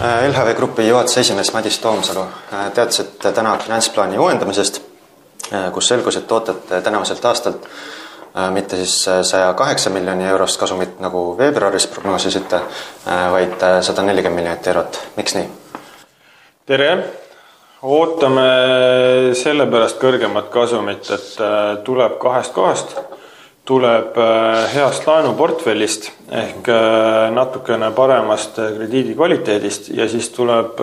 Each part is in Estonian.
LHV Grupi juhatuse esimees Madis Toomsalu, teatasite täna finantsplaani uuendamisest, kus selgus, et ootate tänavuselt aastalt mitte siis saja kaheksa miljoni eurost kasumit, nagu veebruaris prognoosisite, vaid sada nelikümmend miljonit eurot. miks nii? tere! ootame sellepärast kõrgemat kasumit, et tuleb kahest kohast tuleb äh, heast laenuportfellist ehk äh, natukene paremast äh, krediidi kvaliteedist ja siis tuleb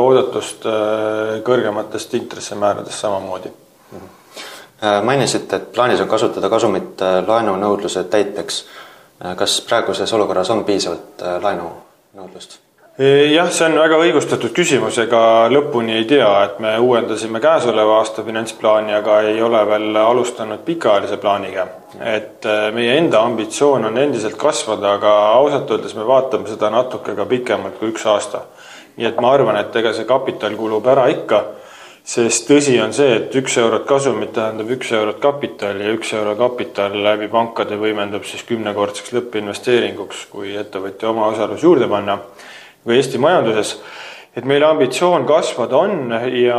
oodatust kõrgematest intressimääradest samamoodi. mainisite, et plaanis on kasutada kasumit laenunõudluse täiteks. kas praeguses olukorras on piisavalt laenunõudlust? Jah, see on väga õigustatud küsimus, ega lõpuni ei tea, et me uuendasime käesoleva aasta finantsplaani, aga ei ole veel alustanud pikaajalise plaaniga. et äh, meie enda ambitsioon on endiselt kasvada, aga ausalt öeldes me vaatame seda natuke ka pikemalt kui üks aasta. nii et ma arvan, et ega see kapital kulub ära ikka, sest tõsi on see, et üks eurot kasumit tähendab üks eurot kapitali ja üks euro kapital läbi pankade võimendab siis kümnekordseks lõppinvesteeringuks, kui ettevõtja omaosalus juurde panna või Eesti majanduses. et meil ambitsioon kasvada on ja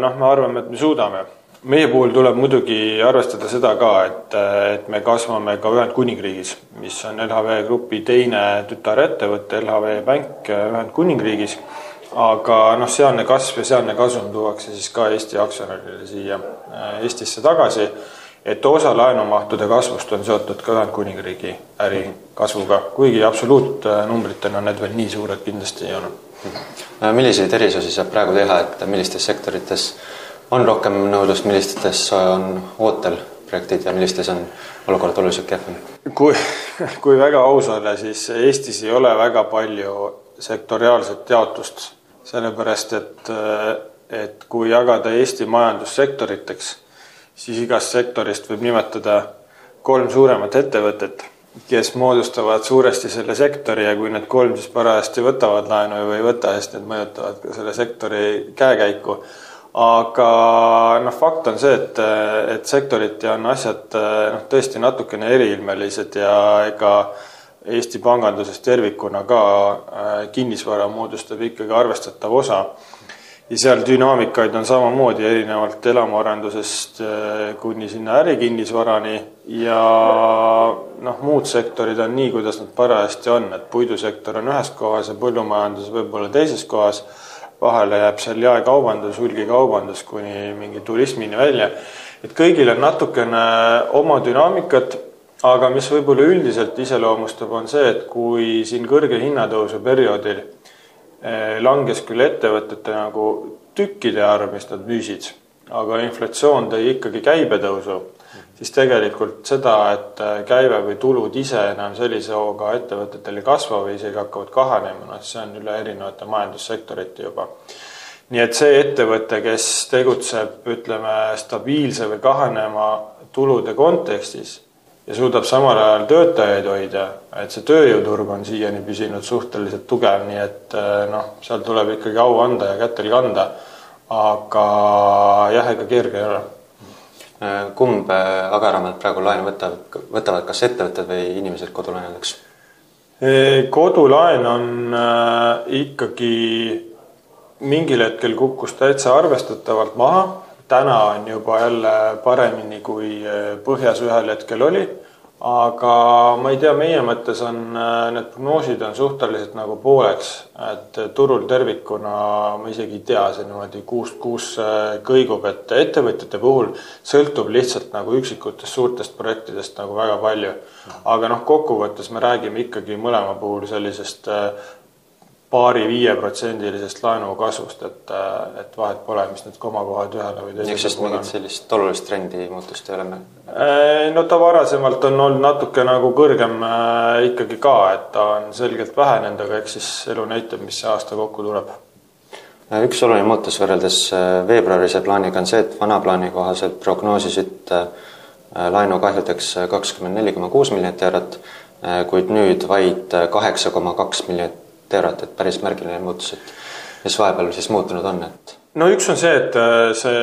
noh, me arvame, et me suudame. meie puhul tuleb muidugi arvestada seda ka, et, et me kasvame ka Ühendkuningriigis, mis on LHV Grupi teine tütarettevõte, LHV Bank Ühendkuningriigis aga noh, sealne kasv ja sealne kasum tuuakse siis ka Eesti aktsionärile siia Eestisse tagasi et osa laenumahtude kasvust on seotud ka Ühendkuningriigi äri kasvuga, kuigi absoluutnumbritena need veel nii suured kindlasti ei ole. milliseid erisusi saab praegu teha, et millistes sektorites on rohkem nõudlust, millistes on ootel projektid ja millistes on olukord oluliselt kehvem? kui, kui väga aus olla, siis Eestis ei ole väga palju sektoriaalset jaotust, sellepärast et, et kui jagada Eesti majandus sektoriteks siis igast sektorist võib nimetada kolm suuremat ettevõtet, kes moodustavad suuresti selle sektori ja kui need kolm siis parajasti võtavad laenu või ei võta, siis need mõjutavad ka selle sektori käekäiku. aga noh, fakt on see, et, et sektoriti on asjad noh, tõesti natukene eriilmelised ja ega Eesti panganduses tervikuna ka äh, kinnisvara moodustab ikkagi arvestatav osa ja seal dünaamikaid on samamoodi erinevalt elamuarendusest äh, kuni sinna ärikinnisvarani ja noh, muud sektorid on nii, kuidas nad parajasti on, et puidusektor on ühes kohas ja põllumajandus võib-olla teises kohas. vahele jääb seal jaekaubandus, hulgikaubandus kuni mingi turismini välja. et kõigil on natukene oma dünaamikat, aga mis võib-olla üldiselt iseloomustab, on see, et kui siin kõrge hinnatõusu perioodil Eh, langes küll ettevõtete nagu tükkide arv, mis nad müüsid, aga inflatsioon tõi ikkagi käibetõusu, siis tegelikult seda, et eh, käive või tulud ise enam sellise hooga ettevõtetel ei kasva või isegi hakkavad kahanema, noh, see on üle erinevate majandussektorite juba. nii et see ettevõte, kes tegutseb, ütleme, stabiilse või kahaneva tulude kontekstis ja suudab samal ajal töötajaid hoida, et see tööjõuturg on siiani püsinud suhteliselt tugev, nii et eh, noh, seal tuleb ikkagi au anda ja kätel kanda. aga jah, ega kerge ei ole. Eh, kumb eh, agaramalt praegu laenu võtavad, võtavad kas ettevõtted või inimesed kodulaenudeks? kodulaen on ikkagi mingil hetkel kukkus täitsa arvestatavalt maha täna on juba jälle paremini, kui eh, põhjas ühel hetkel oli. aga ma ei tea, meie mõttes on eh, need prognoosid on suhteliselt nagu pooleks, et turul tervikuna ma isegi ei tea, see niimoodi kuust kuusse kõigub, et ettevõtjate puhul sõltub lihtsalt nagu üksikutest suurtest projektidest nagu väga palju. aga noh, kokkuvõttes me räägime ikkagi mõlema puhul sellisest eh, paari-viieprotsendilisest laenu kasvust, et, et vahet pole, mis need komakohad ühele või teisele. siis mingit sellist olulist trendi muutust ei ole meil? Äh, no ta varasemalt on olnud natuke nagu kõrgem äh, ikkagi ka, et ta on selgelt vähenenud, aga eks siis elu näitab, mis see aasta kokku tuleb. Äh, üks oluline muutus võrreldes veebruarise plaaniga on see, et vana plaani kohaselt prognoosisite laenukahjudeks kakskümmend neli koma kuus miljonit eurot, kuid nüüd vaid kaheksa koma kaks miljonit eurot, et päris märgiline muutus, et mis vahepeal siis muutunud on, et? no üks on see, et äh, see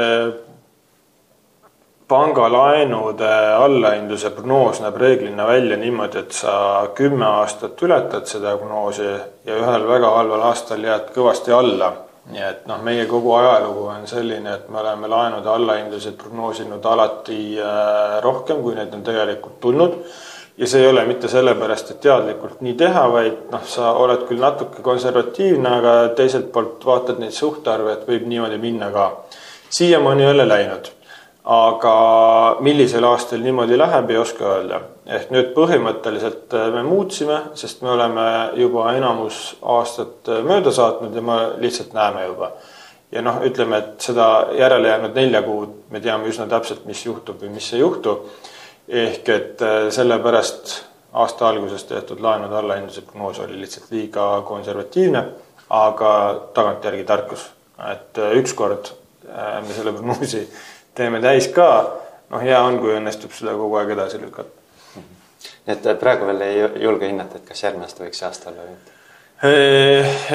pangalaenude allahindluse prognoos näeb reeglina välja niimoodi, et sa kümme aastat ületad seda prognoosi ja ühel väga halval aastal jääd kõvasti alla. nii et noh, meie kogu ajalugu on selline, et me oleme laenude allahindluseid prognoosinud alati äh, rohkem, kui neid on tegelikult tulnud. Ja see ei ole mitte sellepärast, et teadlikult nii teha, vaid noh, sa oled küll natuke konservatiivne, aga teiselt poolt vaatad neid suhtarve, et võib niimoodi minna ka. siiamaani ei ole läinud aga millisel aastal niimoodi läheb, ei oska öelda. ehk nüüd põhimõtteliselt äh, me muutsime, sest me oleme juba enamus aastat äh, mööda saatnud ja me lihtsalt näeme juba. ja noh, ütleme, et seda järele jäänud nelja kuud me teame üsna täpselt, mis juhtub või mis ei juhtu. Ehk et äh, sellepärast aasta alguses tehtud laenude allahindluse prognoos oli lihtsalt liiga konservatiivne, aga tagantjärgi tarkus, et ükskord me selle prognoosi teeme täis ka, noh, hea on, kui õnnestub seda kogu aeg edasi lükata. nii et praegu veel ei julge hinnata, et kas järgmine aasta võiks see aasta olla või mitte?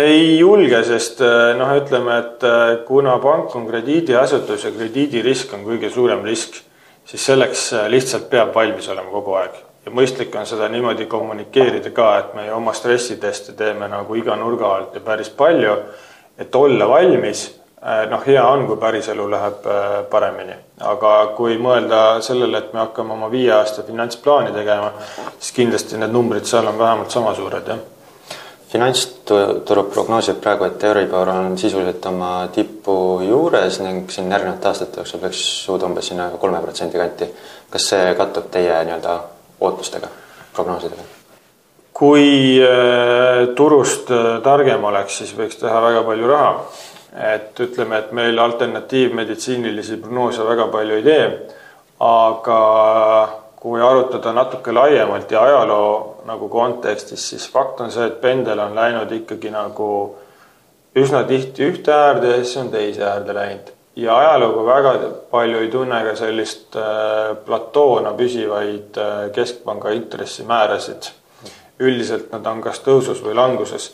ei julge, sest noh, ütleme, et kuna pank on krediidiasutus ja krediidirisk on kõige suurem risk, siis selleks lihtsalt peab valmis olema kogu aeg ja mõistlik on seda niimoodi kommunikeerida ka, et me oma stressiteste teeme nagu iga nurga alt ja päris palju, et olla valmis Äh, noh, hea on, kui päriselu läheb äh, paremini, aga kui mõelda sellele, et me hakkame oma viie aasta finantsplaani tegema, siis kindlasti need numbrid seal on vähemalt sama suured, jah. finantsturud prognoosib praegu, et Euribor on sisuliselt oma tipu juures ning siin järgnevate aastate jooksul peaks jõuda umbes sinna kolme protsendi kanti. kas see kattub teie nii-öelda ootustega, prognoosidega? kui äh, turust targem oleks, siis võiks teha väga palju raha et ütleme, et meil alternatiivmeditsiinilisi prognoose väga palju ei tee. aga kui arutada natuke laiemalt ja ajaloo nagu kontekstis, siis fakt on see, et pendel on läinud ikkagi nagu üsna tihti ühte äärde ja siis on teise äärde läinud. ja ajalugu väga palju ei tunne ka sellist äh, platoona püsivaid äh, keskpanga intressimäärasid. üldiselt nad on kas tõusus või languses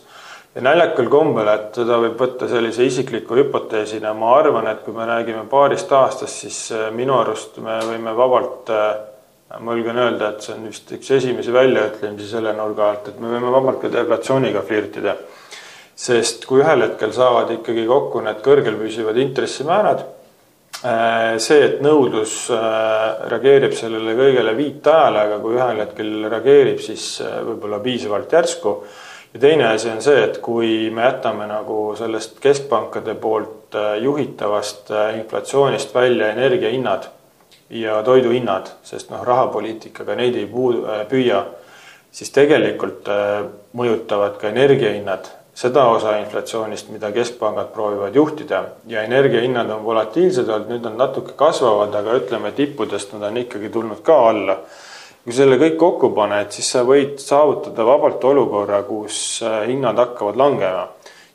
ja naljakal kombel, et seda võib võtta sellise isikliku hüpoteesina, ma arvan, et kui me räägime paarist aastast, siis äh, minu arust me võime vabalt, ma julgen öelda, et see on vist üks esimesi väljaütlemisi selle nurga alt, et me võime vabalt ka deflatsiooniga flirtida. Sest kui ühel hetkel saavad ikkagi kokku need kõrgel püsivad intressimäärad, äh, see, et nõudlus reageerib sellele kõigele viitajale, aga kui ühel hetkel reageerib, siis võib-olla piisavalt järsku. Ja teine asi on see, et kui me jätame nagu sellest keskpankade poolt äh, juhitavast äh, inflatsioonist välja energiahinnad ja toiduhinnad, sest noh, rahapoliitikaga neid ei puu-, äh, püüa, siis tegelikult mõjutavad ka energiahinnad seda osa inflatsioonist, mida keskpangad proovivad juhtida ja energiahinnad on volatiilsed olnud, nüüd nad natuke kasvavad, aga ütleme, tippudest nad on ikkagi tulnud ka alla kui selle kõik kokku paned, siis sa võid saavutada vabalt olukorra, kus äh, hinnad hakkavad langema.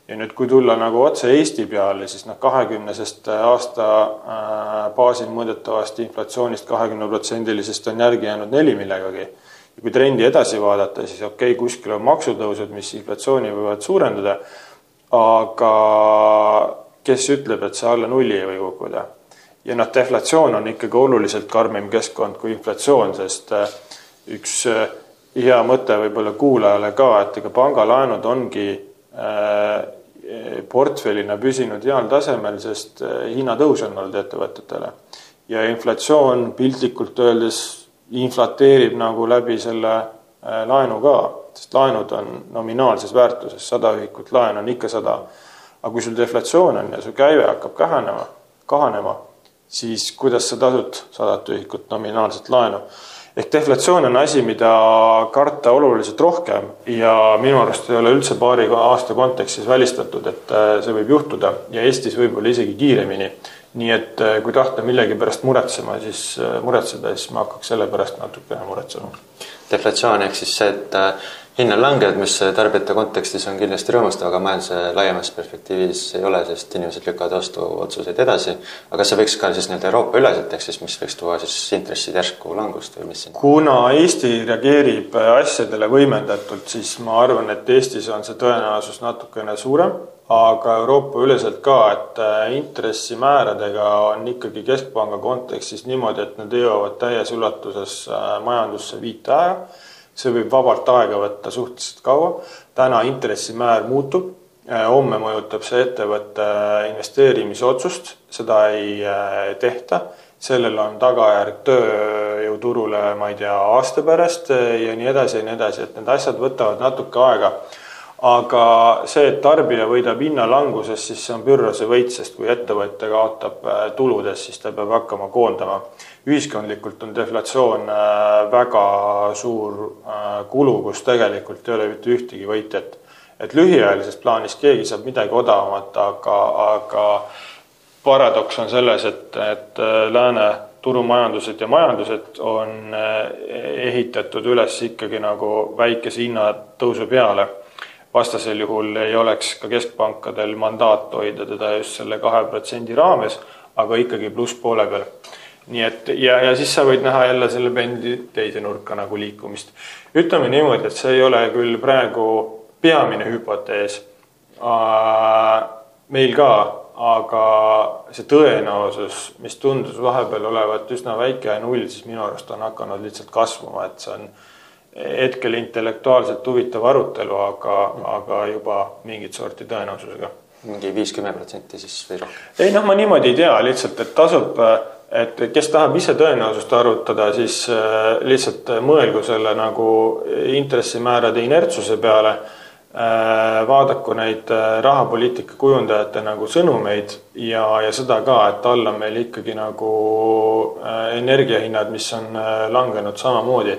ja nüüd, kui tulla nagu otse Eesti peale, siis noh, kahekümnesest aasta äh, baasil mõõdetavast inflatsioonist kahekümneprotsendilisest on järgi jäänud neli millegagi. Ja kui trendi edasi vaadata, siis okei okay,, kuskil on maksutõusud, mis inflatsiooni võivad suurendada, aga kes ütleb, et see alla nulli ei või kukkuda ja noh, deflatsioon on ikkagi oluliselt karmim keskkond kui inflatsioon, sest äh, üks äh, hea mõte võib-olla kuulajale ka, et ega pangalaenud ongi äh, portfellina püsinud heal tasemel, sest hinnatõus on olnud ettevõtetele. ja inflatsioon piltlikult öeldes inflateerib nagu läbi selle laenu ka, sest laenud on nominaalses väärtuses, sada ühikut laen on ikka sada. aga kui sul deflatsioon on ja su käive hakkab kahanema, kahanema siis kuidas sa tasud sadat ühikut nominaalset laenu. Ehk deflatsioon on asi, mida karta oluliselt rohkem ja minu arust ei ole üldse paari aasta kontekstis välistatud, et äh, see võib juhtuda ja Eestis võib-olla isegi kiiremini. nii et äh, kui tahta millegi pärast muretsema, siis äh, muretseda, siis ma hakkaks selle pärast natukene muretsema. deflatsioon ehk siis see, et hinnad langevad, mis tarbijate kontekstis on kindlasti rõõmustav, aga majanduse laiemas perspektiivis ei ole, sest inimesed lükkavad vastu otsuseid edasi. aga kas see võiks ka siis nii-öelda Euroopa üleselt, ehk siis mis võiks tuua siis intressid järsku langust või mis kuna Eesti reageerib asjadele võimendatult, siis ma arvan, et Eestis on see tõenäosus natukene suurem, aga Euroopa üleselt ka, et äh, intressimääradega on ikkagi Keskpanga kontekstis niimoodi, et need jõuavad täies ulatuses äh, majandusse viiteaja. See võib vabalt aega võtta suhteliselt kaua. täna intressimäär muutub, äh, homme mõjutab see ettevõtte investeerimisotsust, seda ei tehta sellel on tagajärg tööjõuturule, ma ei tea, aasta pärast ja nii edasi ja nii edasi, et need asjad võtavad natuke aega aga see, et tarbija võidab hinnalangusest, siis see on Pyrrhose võit, sest kui ettevõte kaotab äh, tuludes, siis ta peab hakkama koondama. Ühiskondlikult on deflatsioon äh, väga suur äh, kulu, kus tegelikult ei ole mitte ühtegi võitjat. et lühiajalises plaanis keegi saab midagi odavamat, aga, aga paradoks on selles, et, et lääne turumajandused ja majandused on ehitatud üles ikkagi nagu väikese hinnatõusu peale vastasel juhul ei oleks ka keskpankadel mandaat hoida teda just selle kahe protsendi raames, aga ikkagi plusspoole peal. Nii et ja, ja siis sa võid näha jälle selle pendi teise nurka nagu liikumist. ütleme niimoodi, et see ei ole küll praegu peamine hüpotees meil ka, aga see tõenäosus, mis tundus vahepeal olevat üsna väike ja null, siis minu arust on hakanud lihtsalt kasvama, et see on hetkel intellektuaalselt huvitav arutelu, aga, aga juba mingit sorti tõenäosusega. mingi viis-kümme protsenti siis või rohkem? ei noh, ma niimoodi ei tea, lihtsalt, et tasub, et kes tahab ise tõenäosust arutada, siis äh, lihtsalt mõelgu selle nagu intressimäärade inertsuse peale. Äh, vaadaku neid äh, rahapoliitika kujundajate nagu sõnumeid ja, ja seda ka, et all on meil ikkagi nagu energiahinnad, mis on langenud samamoodi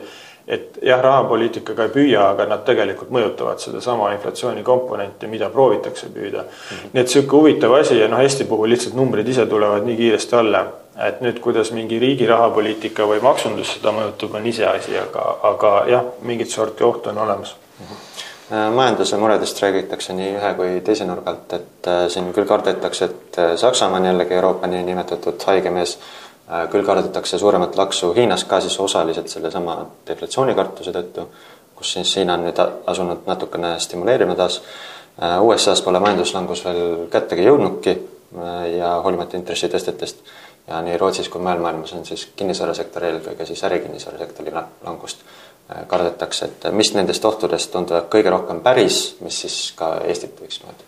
et jah, rahapoliitikaga ei püüa, aga nad tegelikult mõjutavad sedasama inflatsiooni komponenti, mida proovitakse püüda mm. -hmm. nii et sihuke huvitav asi ja noh, Eesti puhul lihtsalt numbrid ise tulevad nii kiiresti alla, et nüüd, kuidas mingi riigi rahapoliitika või maksundus seda mõjutab, on iseasi, aga, aga jah, mingit sorti oht on olemas mm. -hmm majanduse muredest räägitakse nii ühe kui teise nurga alt, et äh, siin küll kardetakse, et äh, Saksamaa on jällegi Euroopa niinimetatud haige mees Äh, küll kardetakse suuremat laksu Hiinas ka siis osaliselt sellesama deflatsioonikartuse tõttu, kus siis Hiina on nüüd asunud natukene stimuleerima taas. USA-s pole majanduslangus veel kättegi jõudnudki ja hoolimata intressitõstetest ja nii Rootsis kui mujal maailmas on siis kinnisvarasektori, eelkõige siis ärikinnisvarasektori langust kardetakse, et mis nendest ohtudest tunduvad kõige rohkem päris, mis siis ka Eestit võiks mõjutada?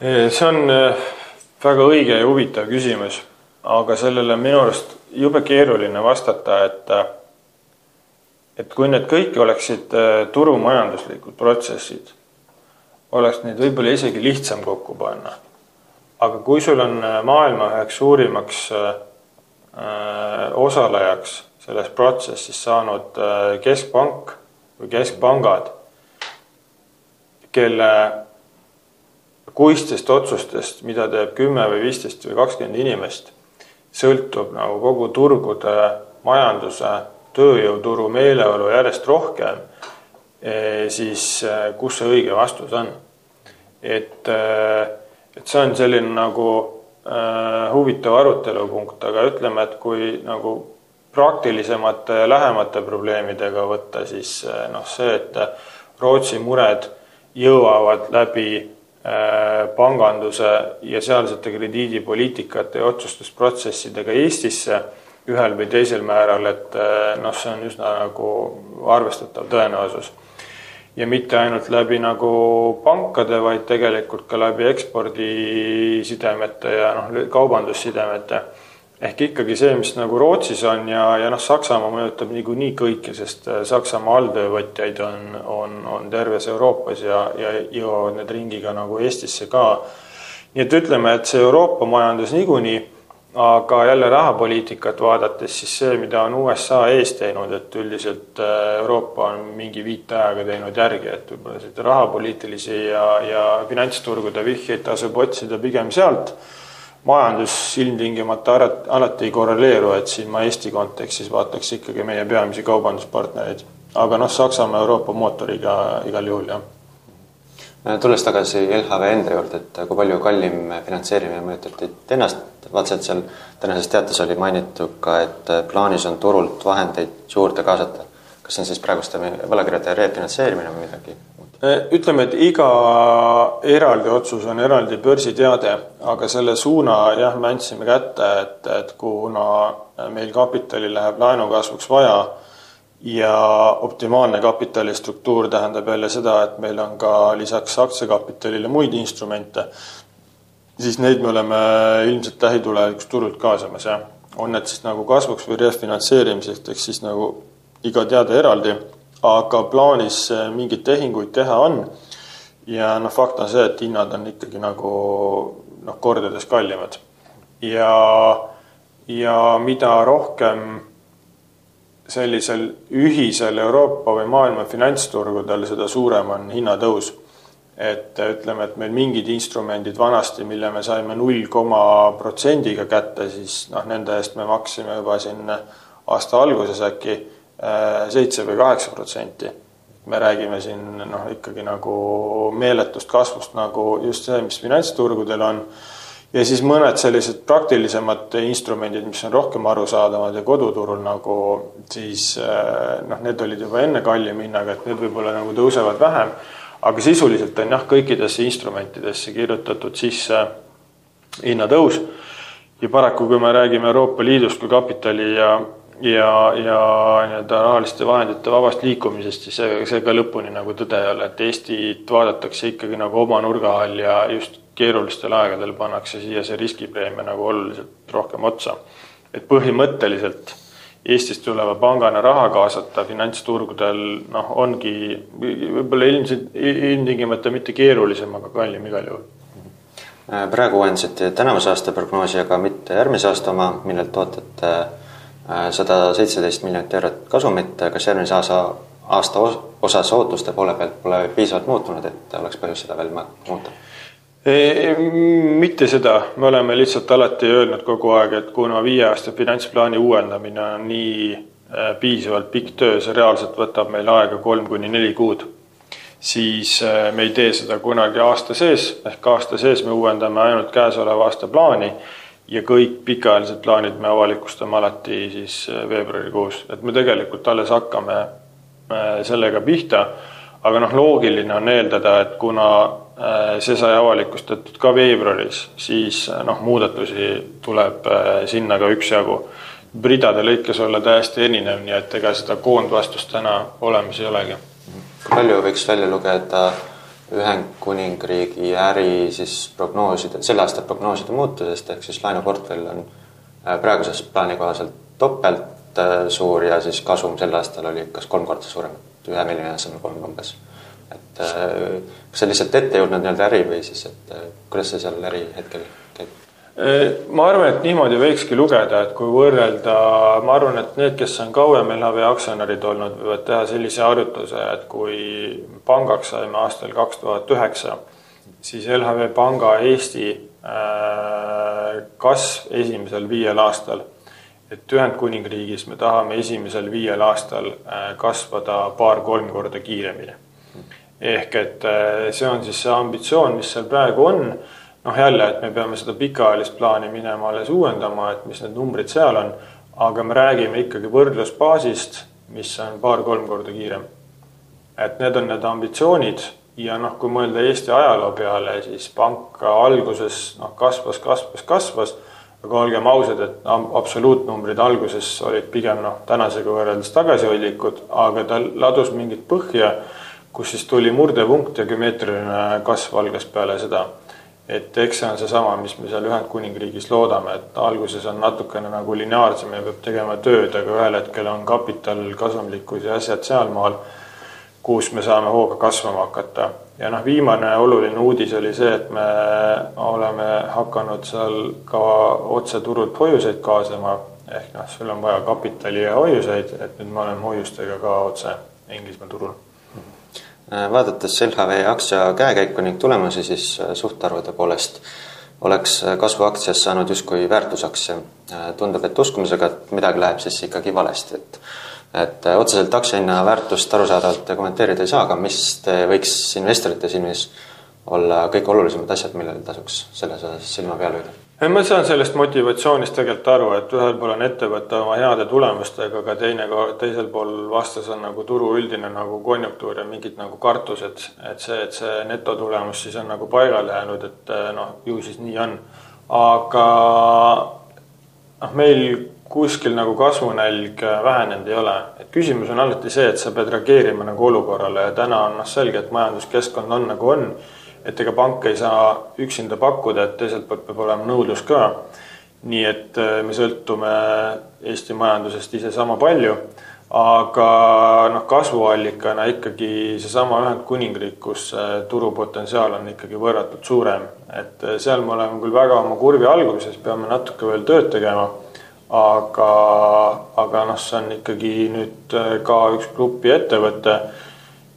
see on väga õige ja huvitav küsimus aga sellele on minu arust jube keeruline vastata, et et kui need kõik oleksid äh, turumajanduslikud protsessid, oleks neid võib-olla isegi lihtsam kokku panna. Aga kui sul on äh, maailma üheks suurimaks äh, osalejaks selles protsessis saanud keskpank või keskpangad, kelle kuistest otsustest, mida teeb kümme või viisteist või kakskümmend inimest sõltub nagu kogu turgude, majanduse, tööjõuturu meeleolu järjest rohkem, eh, siis kus see õige vastus on? et, eh, et see on selline nagu äh, huvitav arutelupunkt, aga ütleme, et kui nagu praktilisemate lähemate probleemidega võtta, siis noh, see, et Rootsi mured jõuavad läbi Äh, panganduse ja sealsete krediidipoliitikate ja otsustusprotsessidega Eestisse ühel või teisel määral, et äh, noh, see on üsna nagu arvestatav tõenäosus. Ja mitte ainult läbi nagu pankade, vaid tegelikult ka läbi ekspordisidemete ja noh, kaubandussidemete ehk ikkagi see, mis nagu Rootsis on ja, ja noh, Saksamaa mõjutab niikuinii kõike, sest äh, Saksamaa alltöövõtjaid on, on, on terves Euroopas ja, ja jõuavad need ringiga nagu Eestisse ka. nii et ütleme, et see Euroopa majandus niikuinii, aga jälle rahapoliitikat vaadates, siis see, mida on USA ees teinud, et üldiselt äh, Euroopa on mingi viiteajaga teinud järgi, et võib-olla seda rahapoliitilisi ja, ja finantsturgude vihjeid tasub otsida pigem sealt majandus ilmtingimata alati ei korreleeru, et siin ma Eesti kontekstis vaataks ikkagi meie peamisi kaubanduspartnereid. aga noh, Saksamaa Euroopa mootoriga igal juhul, jah. Tulles tagasi LHV enda juurde, et kui palju kallim finantseerimine mõjutab teid ennast, vaatasin, et seal tänases teates oli mainitud ka, et plaanis on turult vahendeid juurde kaasata. kas see on siis praeguste võlakirjade refinantseerimine või midagi ütleme, et iga eraldi otsus on eraldi börsiteade, aga selle suuna jah, me andsime kätte, et, et kuna meil kapitali läheb laenukasvuks vaja ja optimaalne kapitalistruktuur tähendab jälle seda, et meil on ka lisaks aktsiakapitalile muid instrumente, siis neid me oleme ilmselt lähitulevikus turult kaasamas, jah. on need siis nagu kasvuks või refinantseerimiseks, ehk siis nagu iga teade eraldi aga plaanis äh, mingeid tehinguid teha on. ja noh, fakt on see, et hinnad on ikkagi nagu noh, kordades kallimad. ja, ja mida rohkem sellisel ühisel Euroopa või maailma finantsturgudel, seda suurem on hinnatõus. et ütleme, et meil mingid instrumendid vanasti, mille me saime null koma protsendiga kätte, siis noh, nende eest me maksime juba siin aasta alguses äkki seitse või kaheksa protsenti. me räägime siin noh, ikkagi nagu meeletust kasvust nagu just see, mis finantsturgudel on. Ja siis mõned sellised praktilisemad instrumendid, mis on rohkem arusaadavad ja koduturul nagu siis noh, need olid juba enne kallima hinnaga, et need võib-olla nagu tõusevad vähem. aga sisuliselt on jah, kõikidesse instrumentidesse kirjutatud sisse hinnatõus. ja paraku, kui me räägime Euroopa Liidust kui kapitali ja ja, ja nii-öelda rahaliste vahendite vabast liikumisest, siis see, see ka lõpuni nagu tõde ei ole, et Eestit vaadatakse ikkagi nagu oma nurga all ja just keerulistel aegadel pannakse siia see riskipreemia nagu oluliselt rohkem otsa. et põhimõtteliselt Eestist tuleva pangana raha kaasata finantsturgudel noh, ongi võib-olla ilmselt ilmtingimata mitte keerulisem, aga kallim igal juhul praegu uuendasite tänavuse aasta prognoosi, aga mitte järgmise aasta oma, millelt ootate Äh, sada seitseteist miljonit eurot kasumit, kas järgmise aasta, aasta osas ootuste poole pealt pole piisavalt muutunud, et oleks põhjust seda veel muuta? mitte seda, me oleme lihtsalt alati öelnud kogu aeg, et kuna viie aasta finantsplaani uuendamine on nii äh, piisavalt pikk töö, see reaalselt võtab meil aega kolm kuni neli kuud, siis äh, me ei tee seda kunagi aasta sees, ehk aasta sees me uuendame ainult käesoleva aasta plaani ja kõik pikaajalised plaanid me avalikustame alati siis äh, veebruarikuus, et me tegelikult alles hakkame äh, sellega pihta. aga noh, loogiline on eeldada, et kuna äh, see sai avalikustatud ka veebruaris, siis noh, muudatusi tuleb sinna ka üksjagu. ridade lõikes olla täiesti erinev, nii et ega seda koondvastust täna olemas ei olegi. kui palju võiks välja lugeda Ühendkuningriigi äri siis prognooside, selle aasta prognooside muutusest, ehk siis laenuportfell on äh, praeguses plaani kohaselt topelt äh, suur ja siis kasum sel aastal oli kas kolm korda suurem, ühe miljoni asemel kolm umbes. et äh, kas see lihtsalt ette jõudnud nii-öelda äri või siis, et kuidas see seal äri hetkel käib? Ma arvan, et niimoodi võikski lugeda, et kui võrrelda, ma arvan, et need, kes on kauem LHV aktsionärid olnud, võivad teha sellise arvutuse, et kui pangaks saime aastal kaks tuhat üheksa, siis LHV Panga Eesti äh, kasv esimesel viiel aastal, et Ühendkuningriigis me tahame esimesel viiel aastal äh, kasvada paar-kolm korda kiiremini. ehk et äh, see on siis see ambitsioon, mis seal praegu on noh, jälle, et me peame seda pikaajalist plaani minema alles uuendama, et mis need numbrid seal on, aga me räägime ikkagi võrdlusbaasist, mis on paar-kolm korda kiirem. et need on need ambitsioonid ja noh, kui mõelda Eesti ajaloo peale, siis pank alguses noh, kasvas, kasvas, kasvas, aga olgem ausad, et absoluutnumbrid alguses olid pigem noh, tänasega võrreldes tagasihoidlikud, aga ta ladus mingit põhja, kus siis tuli murdepunkt ja geomeetriline kasv algas peale seda et eks see on seesama, mis me seal Ühendkuningriigis loodame, et alguses on natukene nagu lineaarsem ja peab tegema tööd, aga ühel hetkel on kapital, kasumlikkus ja asjad sealmaal, kus me saame hooga kasvama hakata. ja noh, viimane oluline uudis oli see, et me oleme hakanud seal ka otseturult hoiuseid kaasama, ehk noh, sul on vaja kapitali ja hoiuseid, et nüüd me oleme hoiustega ka otse Inglismaa turul vaadates LHV aktsia käekäiku ning tulemusi, siis äh, suhtarvude poolest oleks äh, kasvuaktsias saanud justkui väärtusaktsia. tundub, et uskumisega, et midagi läheb siis ikkagi valesti, et et otseselt aktsiahinna väärtust arusaadavalt kommenteerida ei saa, aga mis võiks investorite silmis olla kõige olulisemad asjad, millele tasuks selles osas silma peal hoida? Ma saan sellest motivatsioonist tegelikult aru, et ühel pool on ettevõte oma heade tulemustega, aga teine, teisel pool vastas on nagu turu üldine nagu konjunktuur ja mingid nagu kartused, et see, et see netotulemus siis on nagu paigale jäänud, et eh, noh, ju siis nii on. aga noh, meil kuskil nagu kasvunälg vähenenud ei ole, et küsimus on alati see, et sa pead reageerima nagu olukorrale ja täna on noh, selge, et majanduskeskkond on nagu on et ega pank ei saa üksinda pakkuda, et teiselt poolt peab olema nõudlus ka. nii et äh, me sõltume Eesti majandusest ise sama palju, aga noh, kasvuallikana ikkagi seesama Ühendkuningriik, kus turupotentsiaal on ikkagi võrratult suurem, et äh, seal me oleme küll väga oma kurvi alguses, peame natuke veel tööd tegema aga, aga noh, see on ikkagi nüüd äh, ka üks grupi ettevõte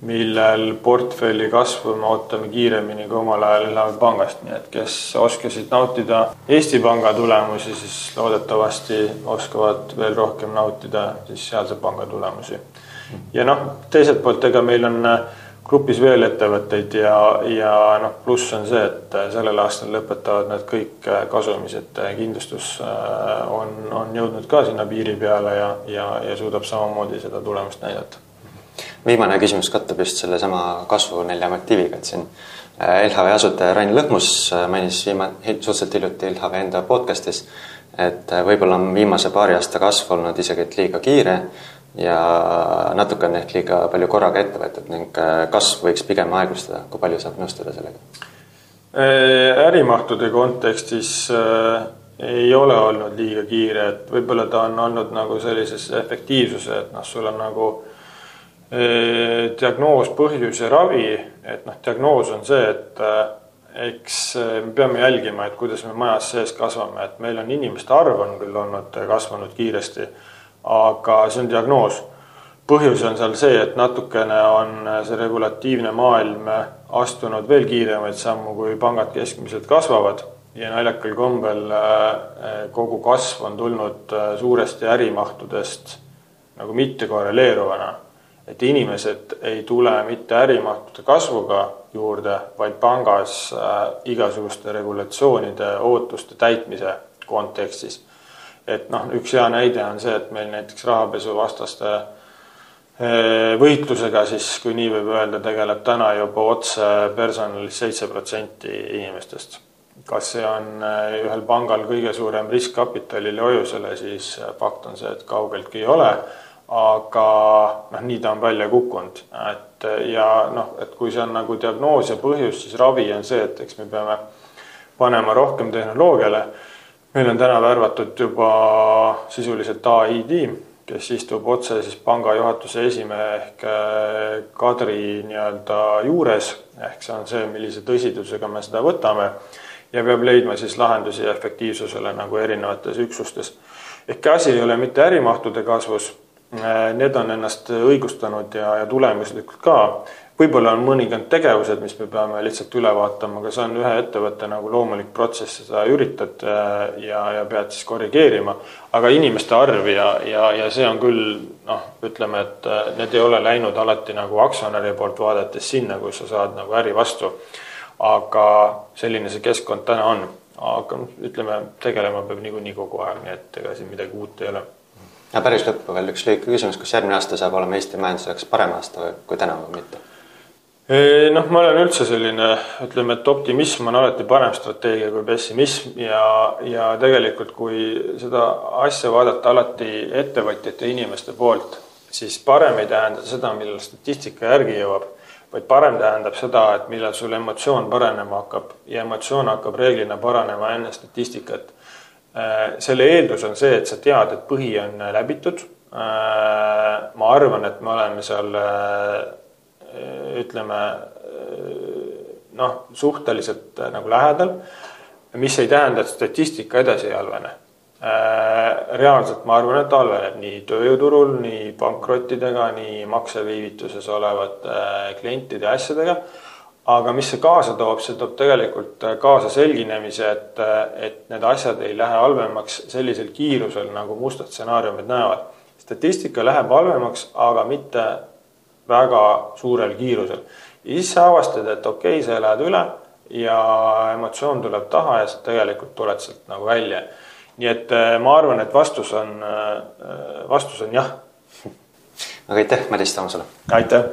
millel portfelli kasvu me ootame kiiremini kui omal ajal Elava pangast, nii et kes oskasid nautida Eesti Panga tulemusi, siis loodetavasti oskavad veel rohkem nautida siis sealse panga tulemusi. ja noh, teiselt poolt, ega meil on äh, grupis veel ettevõtteid ja, ja noh, pluss on see, et äh, sellel aastal lõpetavad nad kõik äh, kasumis, et kindlustus on, on jõudnud ka sinna piiri peale ja, ja, ja suudab samamoodi seda tulemust näidata viimane küsimus kattub just sellesama kasvu nelja motiiviga, et siin äh, LHV asutaja Rain Lõhmus äh, mainis viima-, suhteliselt hiljuti LHV enda podcast'is, et äh, võib-olla on viimase paari aasta kasv olnud isegi et liiga kiire ja natuke on ehk liiga palju korraga ette võetud ning kasv võiks pigem aeglustada, kui palju saab nõustuda sellega? ärimahtude kontekstis ei ole olnud liiga kiire, et võib-olla ta on olnud nagu sellises efektiivsuse, et noh, sul on nagu äh, diagnoos, põhjus ja ravi, et noh, diagnoos on see, et äh, eks äh, me peame jälgima, et kuidas me majas sees kasvame, et meil on inimeste arv on küll olnud äh, kasvanud kiiresti, aga see on diagnoos. põhjus on seal see, et natukene on see regulatiivne maailm astunud veel kiiremaid sammu, kui pangad keskmiselt kasvavad ja naljakal kombel kogu kasv on tulnud suuresti ärimahtudest nagu mitte korreleeruvana et inimesed ei tule mitte ärimahtude kasvuga juurde, vaid pangas äh, igasuguste regulatsioonide ootuste täitmise kontekstis. et noh, üks hea näide on see, et meil näiteks rahapesuvastaste äh, võitlusega siis, kui nii võib öelda, tegeleb täna juba otse personalis seitse protsenti inimestest. kas see on äh, ühel pangal kõige suurem risk kapitalile hoiusele, siis fakt on see, et kaugeltki ei ole aga noh, nii ta on välja kukkunud, et ja noh, et kui see on nagu diagnoos ja põhjus, siis ravi on see, et eks me peame panema rohkem tehnoloogiale. meil on täna värvatud juba sisuliselt ai tiim, kes istub otse siis panga juhatuse esimehe ehk äh, Kadri nii-öelda juures, ehk see on see, millise tõsidusega me seda võtame ja peab leidma siis lahendusi efektiivsusele nagu erinevates üksustes. ehk asi ei ole mitte ärimahtude kasvus need on ennast õigustanud ja, ja tulemuslikult ka. võib-olla on mõningad tegevused, mis me peame lihtsalt üle vaatama, aga see on ühe ettevõtte nagu loomulik protsess, sa üritad äh, ja, ja pead siis korrigeerima. aga inimeste arv ja, ja, ja see on küll noh, ütleme, et äh, need ei ole läinud alati nagu aktsionäri poolt vaadates sinna, kus sa saad nagu äri vastu. aga selline see keskkond täna on, aga noh, ütleme, tegelema peab niikuinii kogu aeg, nii et ega siin midagi uut ei ole ja päris lõppu veel. Üks lühike küsimus, kas järgmine aasta saab olema Eesti majanduse jaoks parem aasta kui tänavu või mitte? noh, ma olen üldse selline, ütleme, et optimism on alati parem strateegia kui pessimism ja, ja tegelikult, kui seda asja vaadata alati ettevõtjate ja inimeste poolt, siis parem ei tähenda seda, millal statistika järgi jõuab, vaid parem tähendab seda, et millal sul emotsioon paranema hakkab. Ja emotsioon hakkab reeglina paranema enne statistikat selle eeldus on see, et sa tead, et põhi on läbitud. Äh, ma arvan, et me oleme seal äh, ütleme noh, suhteliselt nagu lähedal, mis ei tähenda, et statistika edasi ei halvene. reaalselt ma arvan, et halveneb nii tööjõuturul, nii pankrottidega, nii makseviivituses olevate klientide ja asjadega aga mis see kaasa toob, see toob tegelikult kaasa selginemise, et, et need asjad ei lähe halvemaks sellisel kiirusel, nagu mustad stsenaariumid näevad. statistika läheb halvemaks, aga mitte väga suurel kiirusel. ja siis sa avastad, et okei okay,, sa elad üle, ja emotsioon tuleb taha ja sa tegelikult tuled sealt nagu välja. nii et äh, ma arvan, et vastus on, vastus on jah. aga aitäh, Madis Tammsalu! aitäh!